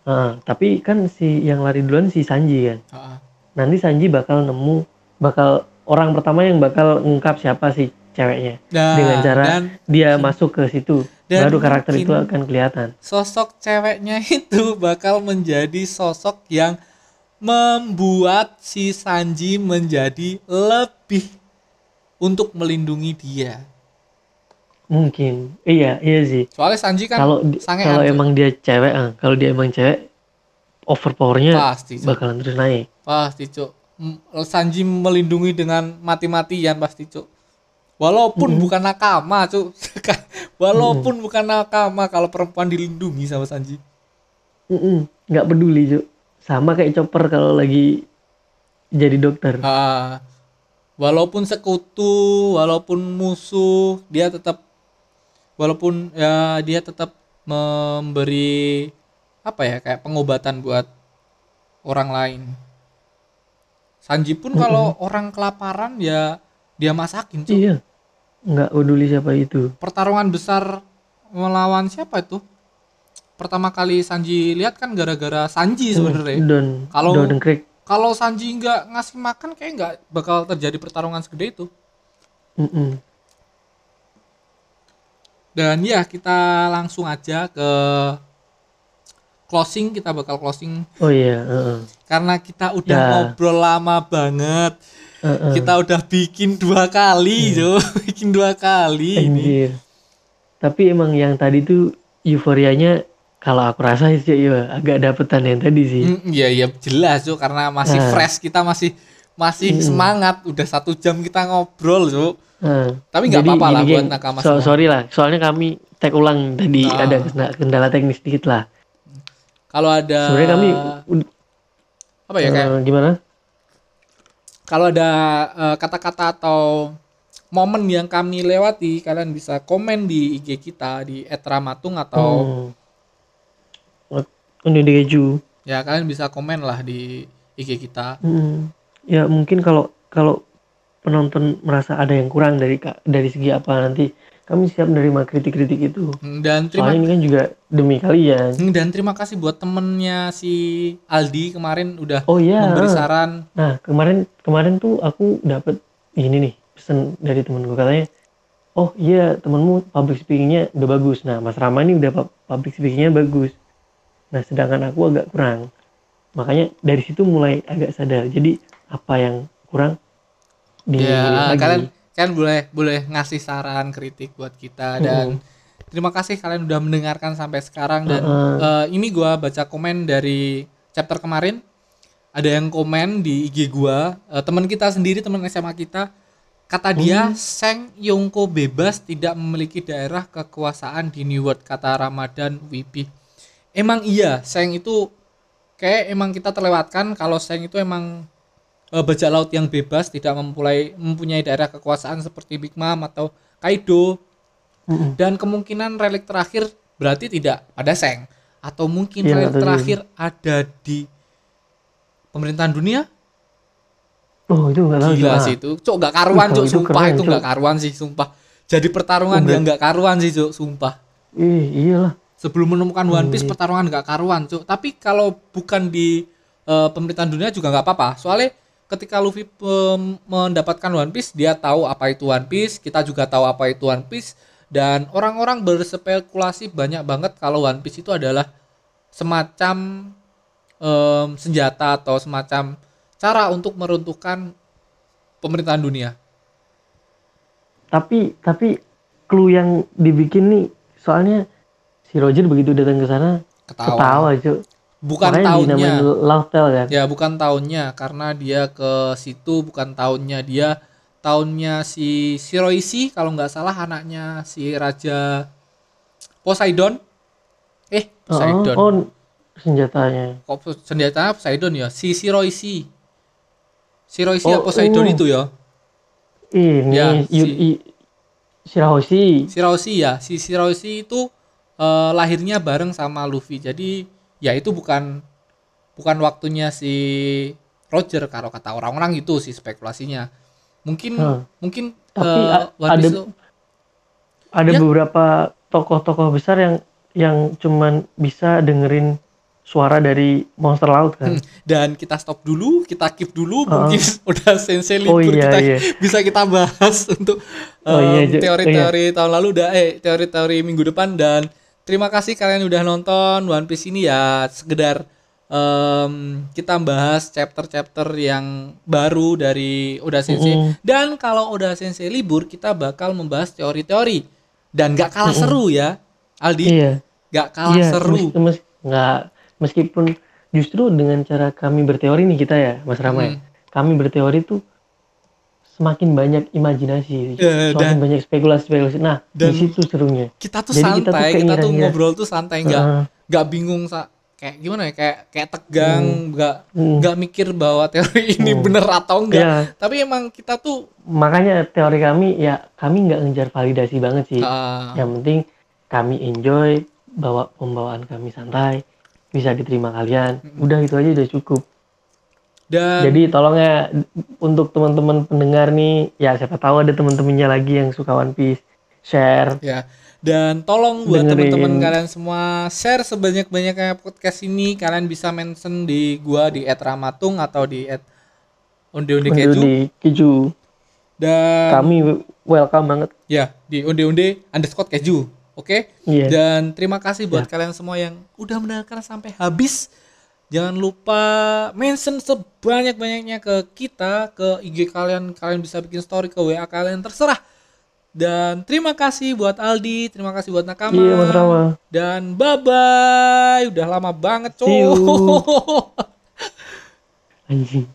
Heeh, tapi kan si yang lari duluan si Sanji kan. Heeh. Nanti Sanji bakal nemu, bakal orang pertama yang bakal ngungkap siapa sih ceweknya. Nah, Dengan cara dan dia masuk ke situ, dan baru karakter itu akan kelihatan. sosok ceweknya itu bakal menjadi sosok yang membuat si Sanji menjadi lebih untuk melindungi dia. Mungkin, iya iya sih. Soalnya Sanji kan Kalau kalau emang dia cewek, ah, kalau dia emang cewek, overpowernya pasti Cuk. bakalan terus naik. pasti cuk Sanji melindungi dengan mati-matian pasti cuk walaupun bukan nakama cuk walaupun bukan nakama kalau perempuan dilindungi sama Sanji Mm-mm, nggak peduli cuk. Sama kayak Chopper kalau lagi jadi dokter. Ah, walaupun sekutu walaupun musuh dia tetap walaupun ya dia tetap memberi apa ya kayak pengobatan buat orang lain Sanji pun kalau orang kelaparan ya dia masakin cuk Iya, nggak peduli siapa itu. pertarungan besar melawan siapa itu? Pertama kali Sanji lihat kan gara-gara Sanji sebenarnya. Don, Kalau-. Kalau Sanji nggak ngasih makan kayak nggak bakal terjadi pertarungan segede itu. Mm-mm. Dan ya kita langsung aja ke closing kita bakal closing Oh iya, heeh. karena kita udah Ya. ngobrol lama banget. Heeh. Kita udah bikin dua kali, Jo. bikin dua kali ini. Tapi emang yang tadi tuh euforianya kalau aku rasa sih ya agak dapetan yang tadi sih. Mm, Iya iya jelas Jo karena masih Nah. fresh kita masih masih semangat udah satu jam kita ngobrol Jo. Heeh. Tapi nggak apa-apa lah buat nakama so- semua. sorry lah, soalnya kami tag ulang tadi Ah. ada kendala, kendala teknis sedikit lah. Kalau ada Sebenarnya kami apa ya kayak eh, gimana? kalau ada eh, kata-kata atau momen yang kami lewati kalian bisa komen di IG kita di @ramatung atau Hmm. Ya kalian bisa komen lah di IG kita. Hmm. Ya mungkin kalau kalau penonton merasa ada yang kurang dari dari segi apa nanti kami siap menerima kritik-kritik itu. Hmm, Dan terima Soalnya ini kan juga demi kalian. Hmm, dan terima kasih buat temennya si Aldi kemarin udah Oh iya. memberi saran. Nah kemarin kemarin tuh aku dapat ini nih pesan dari temenku katanya, oh iya temenmu public speakingnya udah bagus. Nah Mas Rama ini udah pu- public speakingnya bagus. Nah sedangkan aku agak kurang. Makanya dari situ mulai agak sadar. Jadi apa yang kurang di Ya, lagi. kalian kan boleh boleh ngasih saran kritik buat kita dan terima kasih kalian udah mendengarkan sampai sekarang dan Heeh. eh, ini gua baca komen dari chapter kemarin. Ada yang komen di IG gua eh, teman kita sendiri teman SMA kita. Kata dia Seng Yongko bebas tidak memiliki daerah kekuasaan di New World kata Ramadan Wibi emang iya Seng itu kayak emang kita terlewatkan kalau Seng itu emang bajak laut yang bebas tidak mempunyai mempunyai daerah kekuasaan seperti Big Mom atau Kaido. Mm-mm. dan kemungkinan relik terakhir berarti tidak pada Seng. Atau mungkin Iya, relik terakhir ada di pemerintahan dunia? Oh itu nggak tahu gila sih itu. Cok nggak karuan cok itu sumpah. keren, itu Cok. nggak karuan sih sumpah. Jadi pertarungan Oh, yang nggak karuan sih cok sumpah. Ih, iyalah. sebelum menemukan One. Piece pertarungan nggak karuan cuk. Tapi kalau bukan di eh, pemerintahan dunia juga nggak apa-apa. Soalnya ketika Luffy mendapatkan One Piece dia tahu apa itu One Piece kita juga tahu apa itu One Piece dan orang-orang berspekulasi banyak banget kalau One Piece itu adalah semacam em, senjata atau semacam cara untuk meruntuhkan pemerintahan dunia Tapi tapi clue yang dibikin nih soalnya si Roger begitu datang ke sana ketawa, ketawa cuy. Bukan Makanya tahunnya kan. Ya bukan tahunnya karena dia ke situ bukan tahunnya dia tahunnya si Shiroishi kalau nggak salah anaknya si Raja Poseidon. Eh Poseidon. Oh, oh, senjatanya. Kok senjatanya Poseidon ya? Si. Shiroishi ya Oh, Poseidon oh. itu ya. Ini Ya, si- I- Shirahoshi. Shiroishi ya. Si Shiroishi itu eh, lahirnya bareng sama Luffy. Jadi ya itu bukan bukan waktunya si Roger kalau kata orang-orang itu sih spekulasinya. Mungkin Hmm. mungkin Tapi eh, One ada- itu- Ada Ya. beberapa tokoh-tokoh besar yang yang cuman bisa dengerin suara dari monster laut kan. Dan kita stop dulu, kita keep dulu, Oh. mungkin udah sensei Oh libur iya, kita iya. bisa kita bahas untuk Oh iya, Ju. teori-teori tahun lalu udah eh teori-teori minggu depan dan terima kasih kalian udah nonton One Piece ini ya sekedar em, kita bahas chapter-chapter yang baru dari Oda Sensei Mm-mm. dan kalau Oda Sensei libur kita bakal membahas teori-teori dan gak kalah seru ya Aldi Iya. gak kalah iya, seru mes- mes- nggak meskipun justru dengan cara kami berteori nih kita ya, Mas Rama ya. Hmm. Kami berteori tuh semakin banyak imajinasi, Eh, semakin dan- banyak spekulasi-spekulasi. Nah, dan- di situ serunya. kita tuh Jadi kita tuh santai kita tuh ngobrol tuh santai nggak Heeh. nggak bingung sa kayak gimana ya kayak kayak tegang nggak Hmm. nggak mikir bahwa teori ini Hmm. bener atau enggak Iya. tapi emang kita tuh Makanya teori kami ya kami nggak ngejar validasi banget sih. uh, Yang penting kami enjoy bawa pembawaan kami santai, bisa diterima kalian. Udah itu aja udah cukup. Dan Jadi tolong ya untuk teman-teman pendengar nih, ya siapa tahu ada teman-temannya lagi yang suka One Piece, share. ya dan tolong buat teman-teman kalian semua share sebanyak-banyaknya podcast ini kalian bisa mention di gua di @ramatung atau di @onde-onde keju keju. dan Kami welcome banget. ya di onde-onde underscore keju oke Iya. Dan terima kasih buat kalian semua yang udah mendengarkan sampai habis. Jangan lupa mention sebanyak-banyaknya ke kita, ke IG kalian, kalian bisa bikin story ke WA kalian terserah. Dan terima kasih buat Aldi, terima kasih buat Nakama. Iya, Mas Rama. Dan bye bye. Udah lama banget, cowok. Anjing.